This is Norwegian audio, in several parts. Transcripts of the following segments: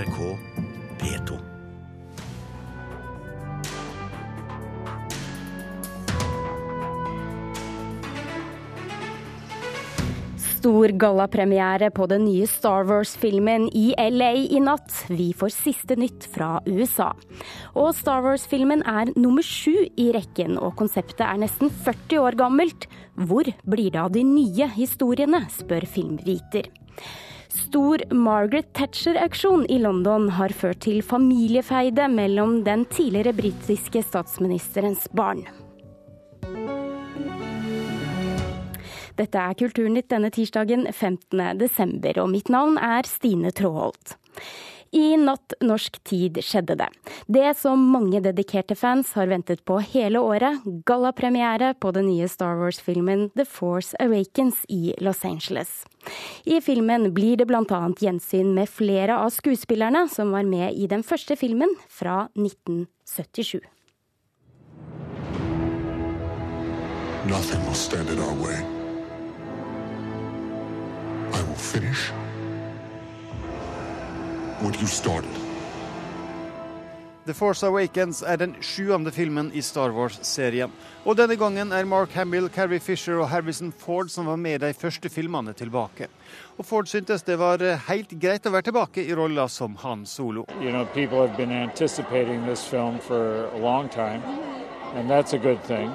NRK P2. Stor gallapremiere på den nye Star Wars-filmen i LA i natt. Vi får siste nytt fra USA. Og Star Wars-filmen er nummer sju i rekken, og konseptet er nesten 40 år gammelt. Hvor blir det av de nye historiene, spør filmviter. Stor Margaret Thatcher-aksjon i London har ført til familiefeide mellom den tidligere britiske statsministerens barn. Dette er Kulturnytt denne tirsdagen 15. desember, og mitt navn er Stine Tråholt. I natt norsk tid skjedde det. Det som mange dedikerte fans har ventet på hele året. Gallapremiere på den nye Star Wars-filmen The Force Awakens i Los Angeles. I filmen blir det bl.a. gjensyn med flere av skuespillerne som var med i den første filmen fra 1977. Nothing will stand in our way. I will finish what you started. The Force Awakens er den sjuende filmen i Star Wars-serien. Og denne gangen er Mark Hamill, Carrie Fisher og Harrison Ford som var med de første filmene tilbake. Og Ford syntes det var eh, helt greit å være tilbake i rolla som Han Solo. You know, people have been anticipating this film for a long time, and that's a good thing.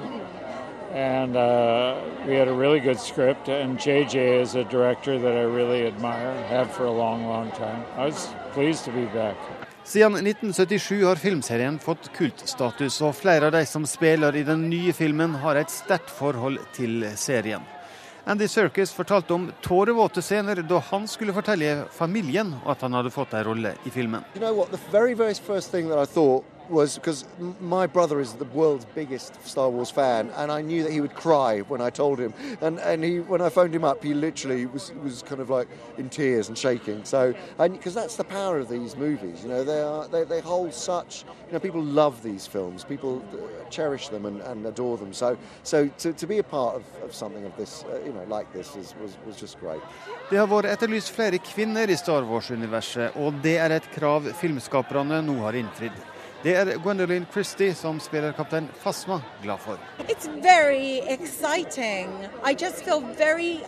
And uh, we had a really good script, and JJ is a director that I really admire, have for a long, long time. I was pleased to be back. Siden 1977 har filmserien fått kultstatus, og flere av de som spiller i den nye filmen, har et sterkt forhold til serien. Andy Serkis fortalte om tårevåte scener da han skulle fortelle familien at han hadde fått en rolle i filmen. You know what? The very, very first thing that I thought was because my brother is the world's biggest Star Wars fan, and I knew that he would cry when I told him. And and he, when I phoned him up, he literally was was kind of like in tears and shaking. So, because that's the power of these movies, you know, they are they, they hold such. You know, people love these films. People cherish them and, and adore them. So, so to, to be a part of, of something of this, uh, you know, like this, is, was was just great. Det har vært etterlyst flere kvinner i Star Wars-universet, og det er et krav filmskaperne nå har innfridd. Det er Gwendolyn Christie, som spiller kaptein Fasma, glad for. It's very exciting. I just feel very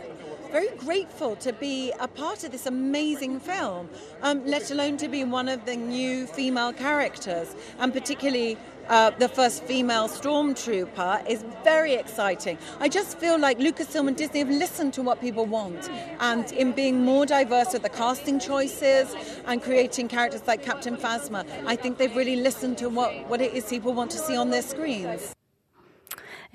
very grateful to be a part of this amazing film, um, let alone to be one of the new female characters, and particularly uh, the first female stormtrooper is very exciting. I just feel like Lucasfilm and Disney have listened to what people want, and in being more diverse with the casting choices and creating characters like Captain Phasma, I think they've really listened to what, what it is people want to see on their screens.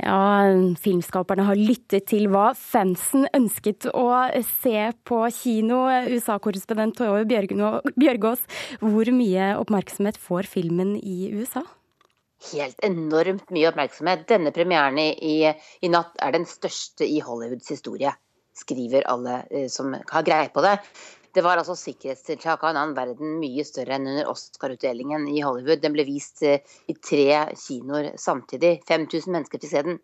Ja, filmskaperne har lyttet til hva fansen ønsket å se på kino. USA-korrespondent Tove Bjørgaas, hvor mye oppmerksomhet får filmen i USA? Helt enormt mye oppmerksomhet. Denne premieren i, i natt er den største i Hollywoods historie, skriver alle eh, som har greie på det. Det var altså sikkerhetstiltak av en annen verden mye større enn under Oscar-utdelingen i Hollywood. Den ble vist eh, i tre kinoer samtidig. 5000 mennesker til se den.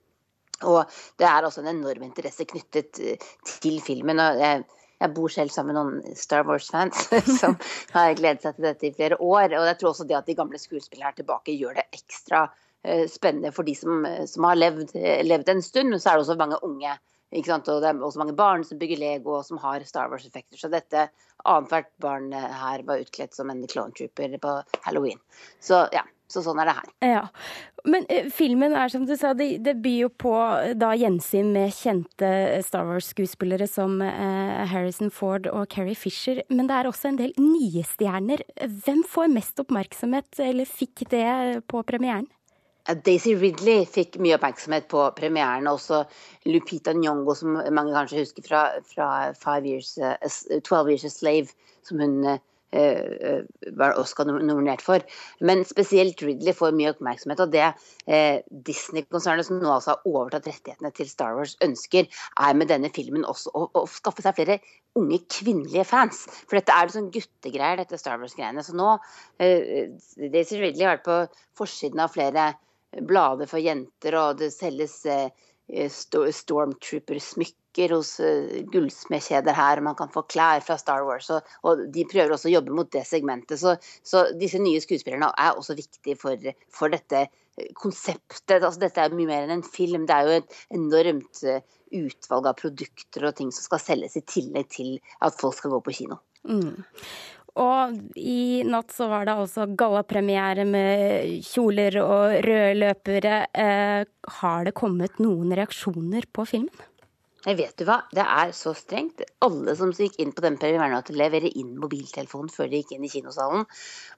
Og det er også en enorm interesse knyttet eh, til filmen. Jeg, jeg bor selv sammen med noen Star Wars-fans som har gledet seg til dette i flere år. Og jeg tror også det at de gamle skuespillerne er tilbake, gjør det ekstra eh, spennende for de som, som har levd, levd en stund. Men så er det også mange unge? Og det er også mange barn som bygger Lego og som har Star Wars-effekter. Så dette annethvert barn her var utkledd som en clone trooper på halloween. Så ja, så sånn er det her. Ja, Men eh, filmen er som du sa, det, det byr jo på da gjensyn med kjente Star Wars-skuespillere som eh, Harrison Ford og Carrie Fisher. Men det er også en del nye stjerner. Hvem får mest oppmerksomhet, eller fikk det på premieren? Daisy Ridley fikk mye oppmerksomhet på premieren. Også Lupita Nyong'o, som mange kanskje husker fra, fra years, uh, 12 Years a Slave, som hun uh, var Oscar-nominert for. Men spesielt Ridley får mye oppmerksomhet. Og det uh, Disney-konsernet, som nå altså har overtatt rettighetene til Star Wars, ønsker, er med denne filmen også å, å skaffe seg flere unge kvinnelige fans. For dette er sånn guttegreier, dette Star Wars-greiene. Så nå Daisy Ridley har vært på forsiden av flere blader for jenter, og det selges eh, stormtrooper-smykker hos gullsmedkjeder her, man kan få klær fra Star Wars, og, og de prøver også å jobbe mot det segmentet. Så, så disse nye skuespillerne er også viktige for, for dette konseptet. Altså, dette er mye mer enn en film. Det er jo et enormt utvalg av produkter og ting som skal selges, i tillegg til at folk skal gå på kino. Mm. Og i natt så var det altså gallapremiere med kjoler og røde løpere. Eh, har det kommet noen reaksjoner på filmen? Jeg vet du hva, det er så strengt. Alle som gikk inn på den premieren, måtte levere inn mobiltelefonen før de gikk inn i kinosalen.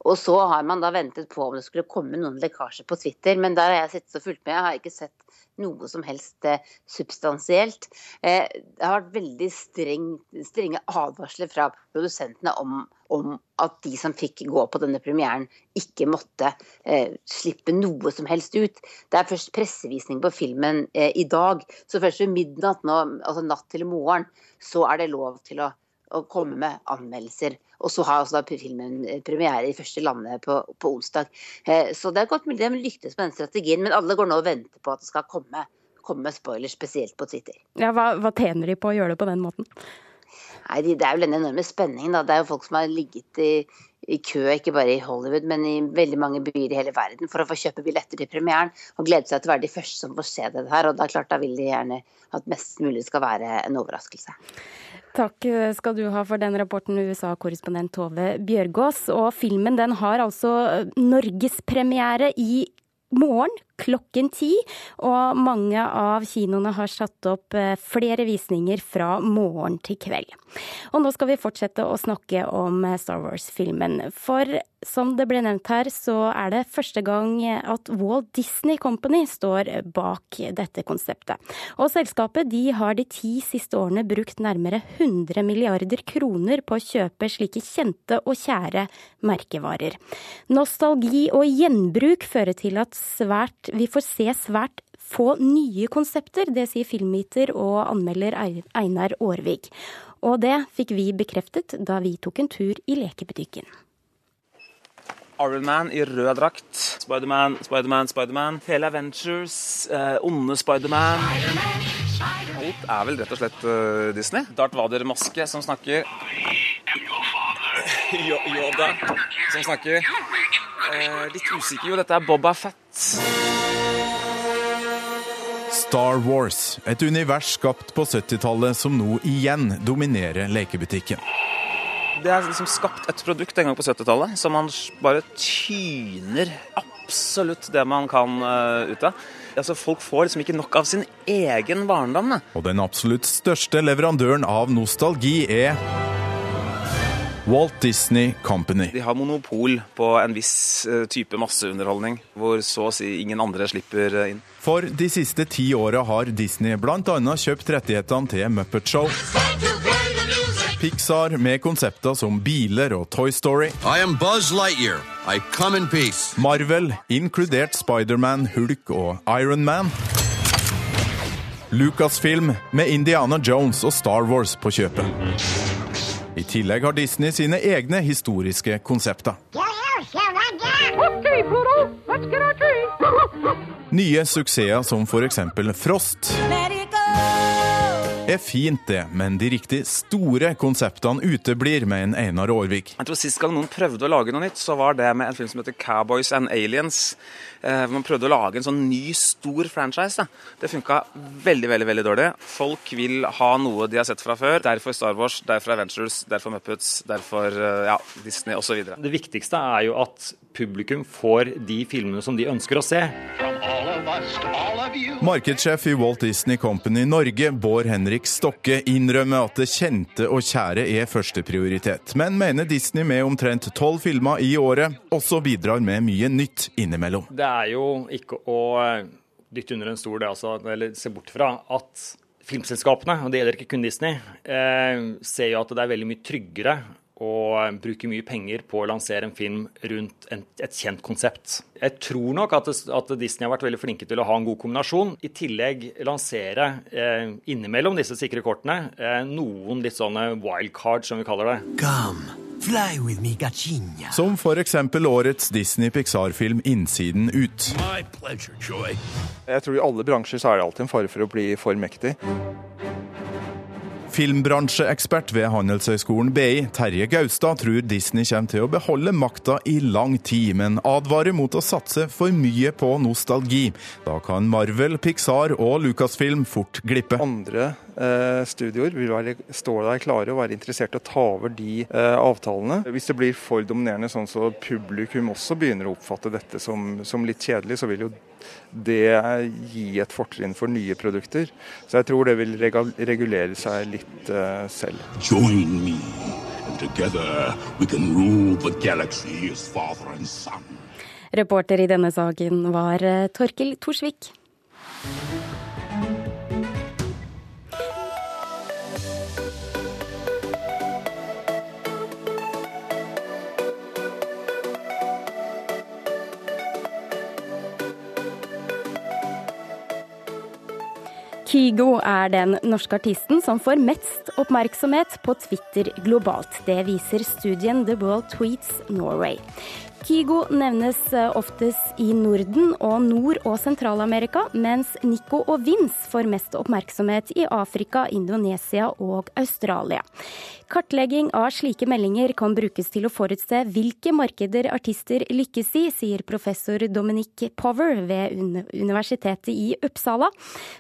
Og så har man da ventet på om det skulle komme noen lekkasjer på Twitter, men der har jeg sittet og fulgt med. Jeg har ikke sett noe som helst eh, substansielt. Eh, det har vært veldig streng, strenge advarsler fra produsentene om, om, at de som fikk gå på denne premieren, ikke måtte eh, slippe noe som helst ut. Det er først pressevisning på filmen eh, i dag, så først ved midnatt nå, altså natt til morgen, så er det lov til å å komme med anmeldelser. Og så har altså filmen eh, premiere i første landet på, på onsdag. Eh, så det er godt mulig de lyktes med den strategien, men alle går nå og venter på at det skal komme, komme spoilers, spesielt på Twitter. Ja, hva, hva tjener de på å gjøre det på den måten? Nei, Det er jo den enorme spenningen. da. Det er jo folk som har ligget i, i, kø, ikke bare i Hollywood, men i veldig mange byer i hele verden for å få kjøpe billetter til premieren. Og glede seg til å være de første som får se det her. Og da, klart, da vil de gjerne at mest mulig skal være en overraskelse. Takk skal du ha for den rapporten, USA-korrespondent Tove Bjørgaas. Og filmen den har altså norgespremiere i morgen klokken ti. Og mange av kinoene har satt opp eh, flere visninger fra morgen til kveld. Og nå skal vi fortsette å snakke om eh, Star Wars-filmen. For som det ble nevnt her, så er det første gang at Walt Disney Company står bak dette konseptet. Og selskapet de har de ti siste årene brukt nærmere 100 milliarder kroner på å kjøpe slike kjente og kjære merkevarer. Nostalgi og gjenbruk fører til at svært vi får se svært få nye konsepter. Det sier filmviter og anmelder Einar Aarvik. Og det fikk vi bekreftet da vi tok en tur i lekebutikken. Ironman i rød drakt. Spiderman, Spiderman, Spiderman. Hele Avengers. Eh, onde Spiderman. Alt er vel rett og slett uh, Disney. Darth Vader-maske som snakker. Yoda som snakker. Eh, litt usikker jo, dette er Boba Fett. Star Wars, et univers skapt på 70-tallet som nå igjen dominerer lekebutikken. Det er liksom skapt et produkt en gang på 70-tallet som man bare tyner absolutt det man kan uh, ut av. Altså, folk får liksom ikke nok av sin egen barndom. Og den absolutt største leverandøren av nostalgi er Walt Disney Company. De har monopol på en viss eh, type masseunderholdning, hvor så å si ingen andre slipper eh, inn. For de siste ti åra har Disney bl.a. kjøpt rettighetene til Muppet Show. Pixar med konsepter som biler og Toy Story. I am Buzz Lightyear. I come in peace. Marvel, inkludert Spiderman, Hulk og Iron Man. Lucasfilm med Indiana Jones og Star Wars på kjøpet. I tillegg har Disney sine egne historiske konsepter. Nye suksesser som f.eks. Frost er fint, det, men de riktig store konseptene uteblir med en Einar Aarvik. Jeg tror Sist gang noen prøvde å lage noe nytt, så var det med en film som heter Cowboys and Aliens. Eh, man prøvde å lage en sånn ny, stor franchise. Da. Det funka veldig veldig, veldig dårlig. Folk vil ha noe de har sett fra før. Derfor Star Wars, derfor Avengers, derfor Muppets, derfor eh, ja, Disney osv. Det viktigste er jo at publikum får de filmene som de ønsker å se. Markedssjef i Walt Disney Company Norge, Bård Henrik Stokke, innrømmer at det kjente og kjære er førsteprioritet, men mener Disney med omtrent tolv filmer i året også bidrar med mye nytt innimellom. Det er jo ikke å eh, dytte under en stol, altså, eller se bort fra at filmselskapene, og det gjelder ikke kun Disney, eh, ser jo at det er veldig mye tryggere og bruker mye penger på å lansere en film rundt en, et kjent konsept. Jeg tror nok at, at, Disney har vært veldig flinke til å ha en god kombinasjon. I tillegg lansere eh, innimellom disse sikre kortene eh, noen litt sånne wildcards, som vi kaller det. Come. Fly with me, Gachinha. Som f.eks. årets Disney-Pixar-film 'Innsiden ut'. My pleasure, Joy. Jeg tror i alle bransjer så er det alltid en fare for å bli for mektig. Filmbransjeekspert ved Handelshøyskolen BI, Terje Gaustad, tror Disney kommer til å beholde makta i lang tid, men advarer mot å satse for mye på nostalgi. Da kan Marvel, Pixar og Lucasfilm fort glippe. Andre studioer vil være, stå der klare og være interessert i å ta over de eh, avtalene. Hvis det blir for dominerende sånn så publikum også begynner å oppfatte dette som, som litt kjedelig, så vil jo det gi et fortrinn for nye produkter. Så jeg tror det vil regulere seg litt selv. Join me, and together we can rule the galaxy as father and son. Reporter i denne saken var eh, Torkil Torsvik. Kygo er den norske artisten som får mest oppmerksomhet på Twitter globalt. Det viser studien The World Tweets Norway. Kygo nevnes eh, oftest i Norden og Nord- og Sentral-Amerika, mens Nico og Vince får mest oppmerksomhet i Afrika, Indonesia og Australia. Kartlegging av slike meldinger kan brukes til å forutse hvilke markeder artister lykkes i, sier professor Dominic Power ved Universitetet i Uppsala,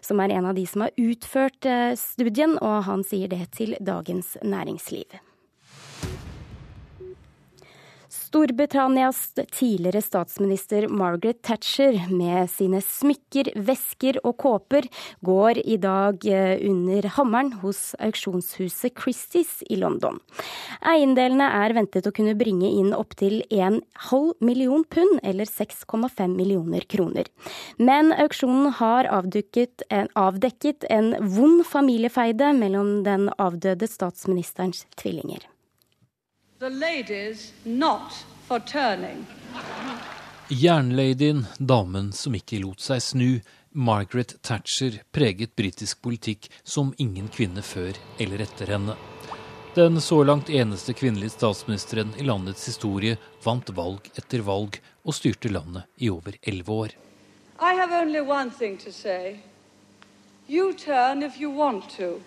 som er en av de som har utført eh, studien, og han sier det til Dagens Næringsliv. Storbritannias tidligere statsminister Margaret Thatcher med sine smykker, vesker og kåper går i dag eh, under hammeren hos auksjonshuset Christies i London. Eiendelene er ventet å kunne bringe inn opptil en halv million pund, eller 6,5 millioner kroner. Men auksjonen har en, avdekket en vond familiefeide mellom den avdøde statsministerens tvillinger. The ladies not for turning. Jernladyen, damen som ikke lot seg snu, Margaret Thatcher, preget britisk politikk som ingen kvinne før eller etter henne. Den så langt eneste kvinnelige statsministeren i landets historie vant valg etter valg og styrte landet i over elleve år. I have only one thing to say. You turn if you want to.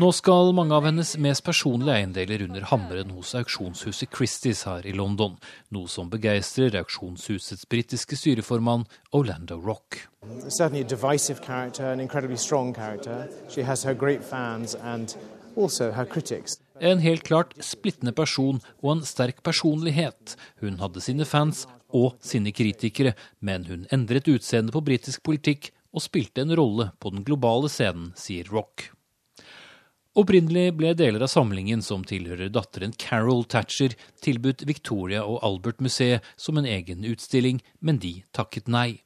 Nå skal mange av hennes mest personlige eiendeler under hammeren hos auksjonshuset Christies her i London, noe som begeistrer auksjonshusets britiske styreformann Orlando Rock. En helt klart splittende person og en sterk personlighet. Hun hadde sine fans og sine kritikere, men hun endret utseendet på britisk politikk og spilte en rolle på den globale scenen, sier Rock. Opprinnelig ble deler av samlingen som tilhører datteren Carol Thatcher, tilbudt Victoria og Albert-museet som en egen utstilling, men de takket nei.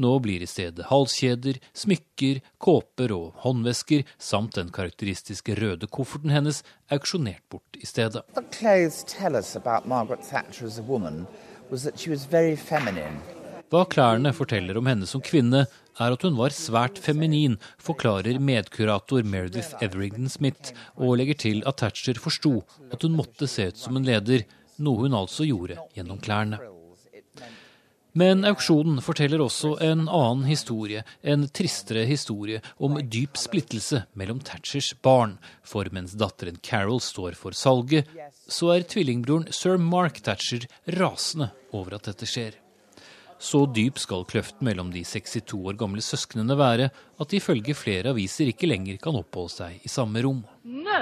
Nå blir i stedet halskjeder, smykker, kåper og håndvesker samt den karakteristiske røde kofferten hennes auksjonert bort i stedet. Hva klærne forteller om henne som kvinne, er at hun var svært feminin, forklarer medkurator Meredith Everington Smith, og legger til at Thatcher forsto at hun måtte se ut som en leder, noe hun altså gjorde gjennom klærne. Men auksjonen forteller også en annen historie, en tristere historie om dyp splittelse mellom Thatchers barn. For mens datteren Carol står for salget, så er tvillingbroren sir Mark Thatcher rasende over at dette skjer. Så dyp skal kløften mellom de 62 år gamle søsknene være at de ifølge flere aviser ikke lenger kan oppholde seg i samme rom. No.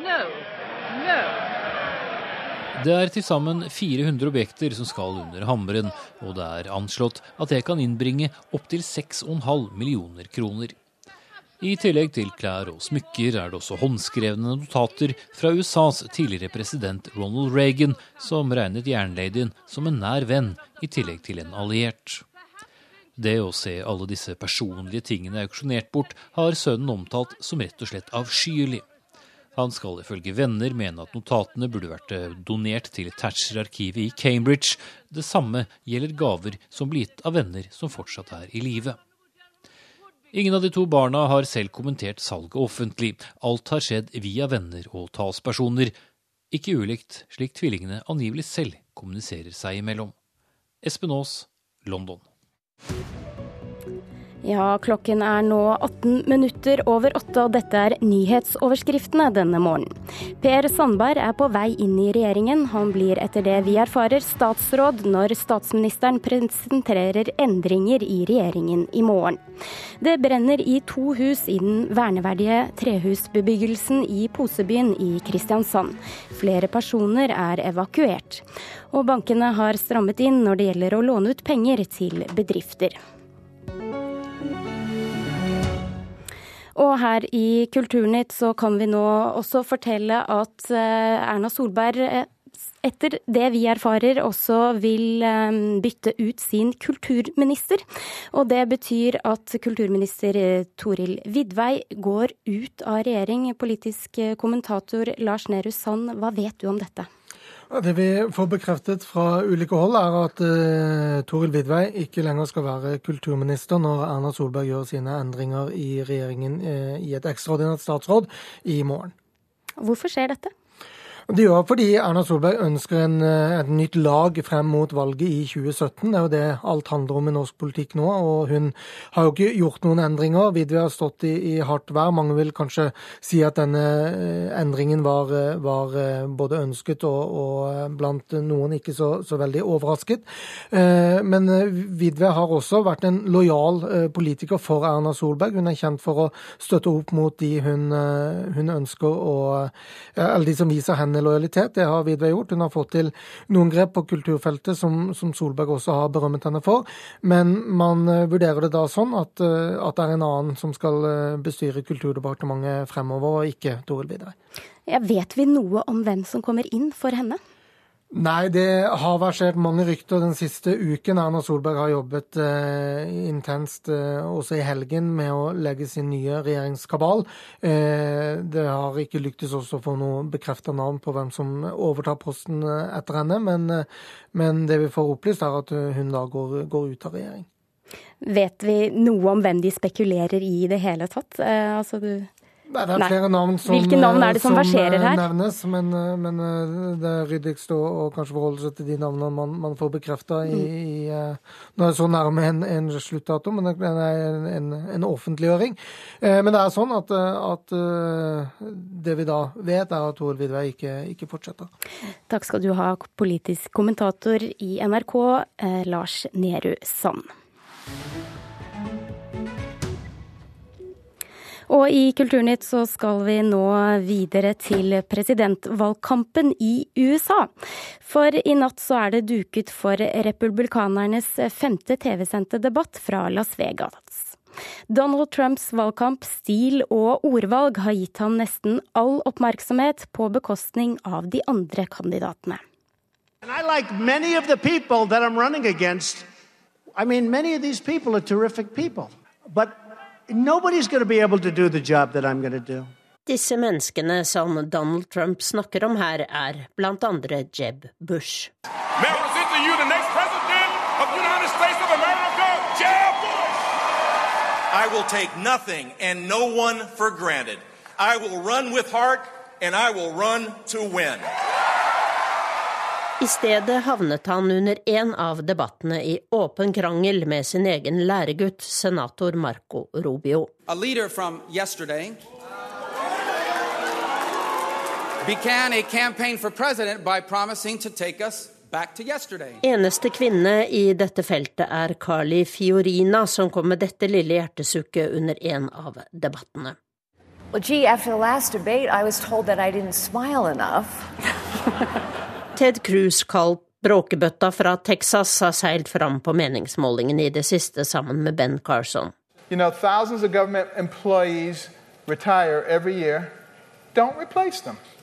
No. No. Det er til sammen 400 objekter som skal under hammeren, og det er anslått at det kan innbringe opptil 6,5 millioner kroner. I tillegg til klær og smykker er det også håndskrevne notater fra USAs tidligere president Ronald Reagan, som regnet jernladyen som en nær venn, i tillegg til en alliert. Det å se alle disse personlige tingene auksjonert bort, har sønnen omtalt som rett og slett avskyelig. Han skal ifølge venner mene at notatene burde vært donert til Thatcher-arkivet i Cambridge. Det samme gjelder gaver som blir gitt av venner som fortsatt er i live. Ingen av de to barna har selv kommentert salget offentlig. Alt har skjedd via venner og talspersoner. Ikke ulikt slik tvillingene angivelig selv kommuniserer seg imellom. Espen Aas, London. Ja, klokken er nå 18 minutter over åtte, og dette er nyhetsoverskriftene denne morgenen. Per Sandberg er på vei inn i regjeringen. Han blir etter det vi erfarer statsråd når statsministeren presenterer endringer i regjeringen i morgen. Det brenner i to hus i den verneverdige trehusbebyggelsen i Posebyen i Kristiansand. Flere personer er evakuert. Og bankene har strammet inn når det gjelder å låne ut penger til bedrifter. Og her i Kulturnytt så kan vi nå også fortelle at eh, Erna Solberg eh, etter det vi erfarer, også vil eh, bytte ut sin kulturminister. Og det betyr at kulturminister Toril Vidvei går ut av regjering. Politisk kommentator Lars Nehru Sand, hva vet du om dette? Det vi får bekreftet fra ulike hold, er at uh, Toril Vidvei ikke lenger skal være kulturminister når Erna Solberg gjør sine endringer i regjeringen uh, i et ekstraordinært statsråd i morgen. Hvorfor skjer dette? Det gjør fordi Erna Solberg ønsker en, eh, et nytt lag frem mot valget i 2017. Det er jo det alt handler om i norsk politikk nå. Og hun har jo ikke gjort noen endringer. Vidve har stått i, i, hardt vær. Mange vil kanskje si at denne eh, endringen var, eh, var både ønsket og, og, blant noen ikke så, så veldig overrasket. Men Vidve har også vært en lojal politiker for Erna Solberg. Hun er kjent for å støtte opp mot de hun, hun ønsker å Eller de som viser henne lojalitet. Det har Vidve gjort. Hun har fått til noen grep på kulturfeltet som, som Solberg også har berømmet henne for. Men man uh, vurderer det da sånn at, uh, at, det er en annen som skal uh, bestyre Kulturdepartementet fremover, og ikke Toril Vidvei. Ja, vet vi noe om hvem som kommer inn for henne? Nei, det har versert mange rykter den siste uken. Erna Solberg har jobbet eh, intenst eh, også i helgen med å legge sin nye regjeringskabal. Eh, det har ikke lyktes også å få noe bekrefta navn på hvem som overtar posten eh, etter henne, men, eh, men, det vi får opplyst, er at hun da går, går, ut av regjering. Vet vi noe om hvem de spekulerer i i det hele tatt? Eh, altså du det er flere navn som, Hvilke navn er det som, som verserer her? Eh, nevnes, men, eh, men, eh, det er ryddigst å, å kanskje forholde seg til de navnene man, man får bekrefta i, mm. i Nå er det så nærme en, en sluttdato, men det er en, en offentliggjøring. Men det er sånn at, at, det vi da vet, er at Tor Vidvei ikke, ikke fortsetter. Takk skal du ha, politisk kommentator i NRK, Lars Nehru Sand. Og i Kulturnytt så skal vi nå videre til presidentvalgkampen i USA. For i natt så er det duket for republikanernes femte TV-sendte debatt fra Las Vegas. Donald Trumps valgkamp, stil og ordvalg har gitt han nesten all oppmerksomhet på bekostning av de andre kandidatene. And I like. I mean, many of these people are terrific people. But Nobody's going to be able to do the job that I'm going to do. Disse menneskene som Donald Trump snakker om her, er bl.a. Jeb Bush. I will take nothing and no one for granted. I will run with heart and I will run to win. I stedet havnet han under en av debattene i åpen krangel med sin egen læregutt, senator Marco Rubio. Eneste kvinne i dette feltet er Carly Fiorina, som kom med dette lille hjertesukket under en av debattene. Well, gee, after the last debate, I was told that I didn't smile enough. Ted Cruz kalt bråkebøtta fra Texas har seilt fram på meningsmålingene i det siste sammen med Ben Carson. You know,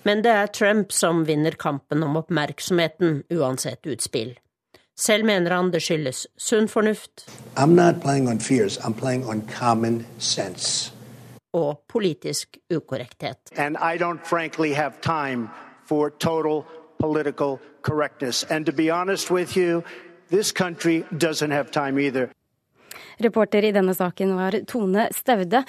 Men det er Trump som vinner kampen om oppmerksomheten, uansett utspill. Selv mener han det skyldes sunn fornuft og politisk ukorrekthet. And I don't frankly have time for total political correctness. And to be honest with you, this country doesn't have time either. Reporter i denne saken var Tone Staude.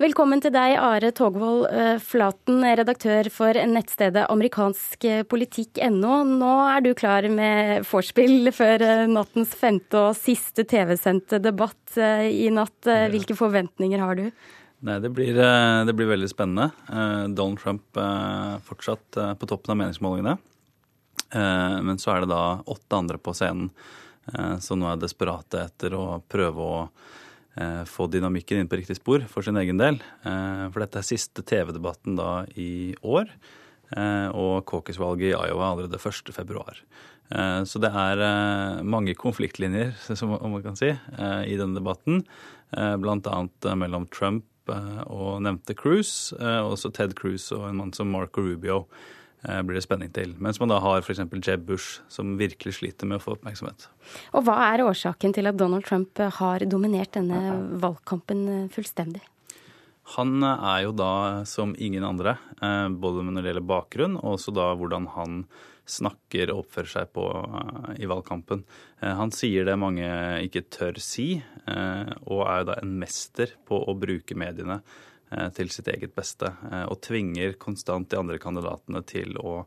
Velkommen til deg, Are Togvold eh, Flaten, redaktør for nettstedet amerikanskpolitikk.no. Nå er du klar med vorspiel før eh, nattens femte og siste TV-sendte debatt eh, i natt. Hvilke forventninger har du? Nei, det blir, det blir veldig spennende. Donald Trump fortsatt på toppen av meningsmålingene. Men så er det da åtte andre på scenen som nå er desperate etter å prøve å eh, få dynamikken inn på riktig spor for sin egen del. Eh, for dette er siste TV-debatten da i år. Og caucus-valget i Iowa allerede 1. februar. Så det er mange konfliktlinjer, som man kan si, i denne debatten. Blant annet mellom Trump og nevnte Cruise, og også Ted Cruz og en mann som Marco Rubio. Eh, blir det spenning til. Mens man da har f.eks. Jeb Bush, som virkelig sliter med å få oppmerksomhet. Og Hva er årsaken til at Donald Trump har dominert denne valgkampen eh, fullstendig? Han er jo da som ingen andre, eh, både når det gjelder bakgrunn, og også da hvordan han snakker og oppfører seg på i valgkampen. Han sier det mange ikke tør si, og er jo da en mester på å bruke mediene Eh, til sitt eget beste, eh, og tvinger konstant de andre kandidatene til å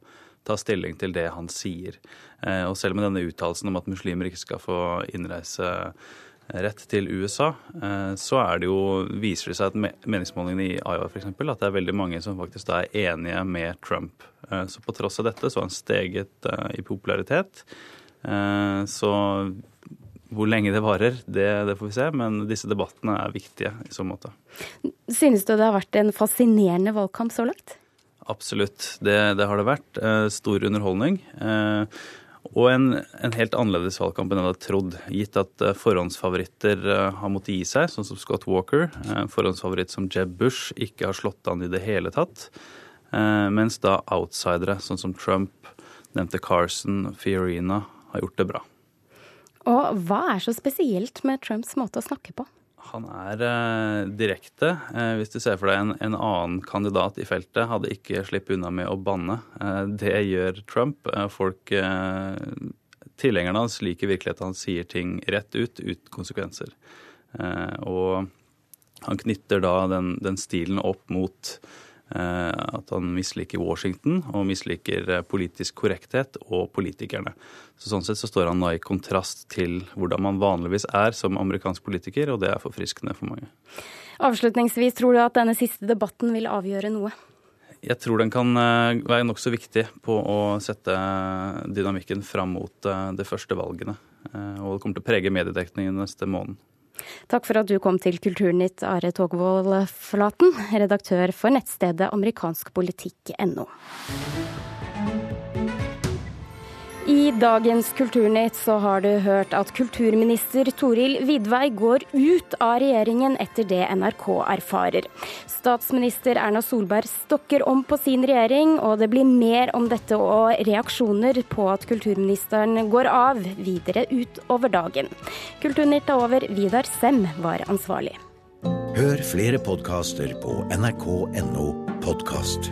ta stilling til det han sier. Eh, og selv med denne uttalelsen om at muslimer ikke skal få innreise rett til USA, så det jo, viser det seg at meningsmålingene i Iowa f.eks. at det er veldig mange som faktisk er enige med Trump. Så på tross av dette så har han steget i popularitet. Så hvor lenge det varer, det, det, får vi se, men disse debattene er viktige i så måte. Synes du det har vært en fascinerende valgkamp så langt? Absolutt, det, det har det vært. Eh, stor underholdning. Eh, og en, en, helt annerledes valgkamp enn jeg hadde trodd, gitt at eh, forhåndsfavoritter har måttet gi seg, sånn som Scott Walker. Forhåndsfavoritt som Jeb Bush ikke har slått an i det hele tatt. Mens da outsidere, sånn som Trump, nevnte Carson, Fiorina, har gjort det bra. Og hva er så spesielt med Trumps måte å snakke på? Han er eh, direkte. Eh, hvis du ser for deg en, en, annen kandidat i feltet, hadde ikke sluppet unna med å banne. Eh, det gjør Trump. Eh, folk eh, Tilhengerne hans liker virkelig at han sier ting rett ut, uten konsekvenser. Eh, og han knytter da den, den stilen opp mot at han misliker Washington og misliker eh, politisk korrekthet og politikerne. Så Sånn sett så står han da i kontrast til hvordan man vanligvis er som amerikansk politiker, og det er forfriskende for mange. Avslutningsvis, tror du at denne siste debatten vil avgjøre noe? Jeg tror den kan eh, være nokså viktig på å sette dynamikken fram mot de første valgene. Og det kommer til å prege mediedekningen neste måned. Takk for at du kom til Kulturnytt, Are Togvold Flaten, redaktør for nettstedet amerikanskpolitikk.no. I dagens Kulturnytt så har du hørt at kulturminister Toril Vidvei går ut av regjeringen etter det NRK erfarer. Statsminister Erna Solberg stokker om på sin regjering, og det blir mer om dette og reaksjoner på at kulturministeren går av videre utover dagen. Kulturnytt er over. Vidar Sem var ansvarlig. Hør flere podkaster på nrk.no podkast.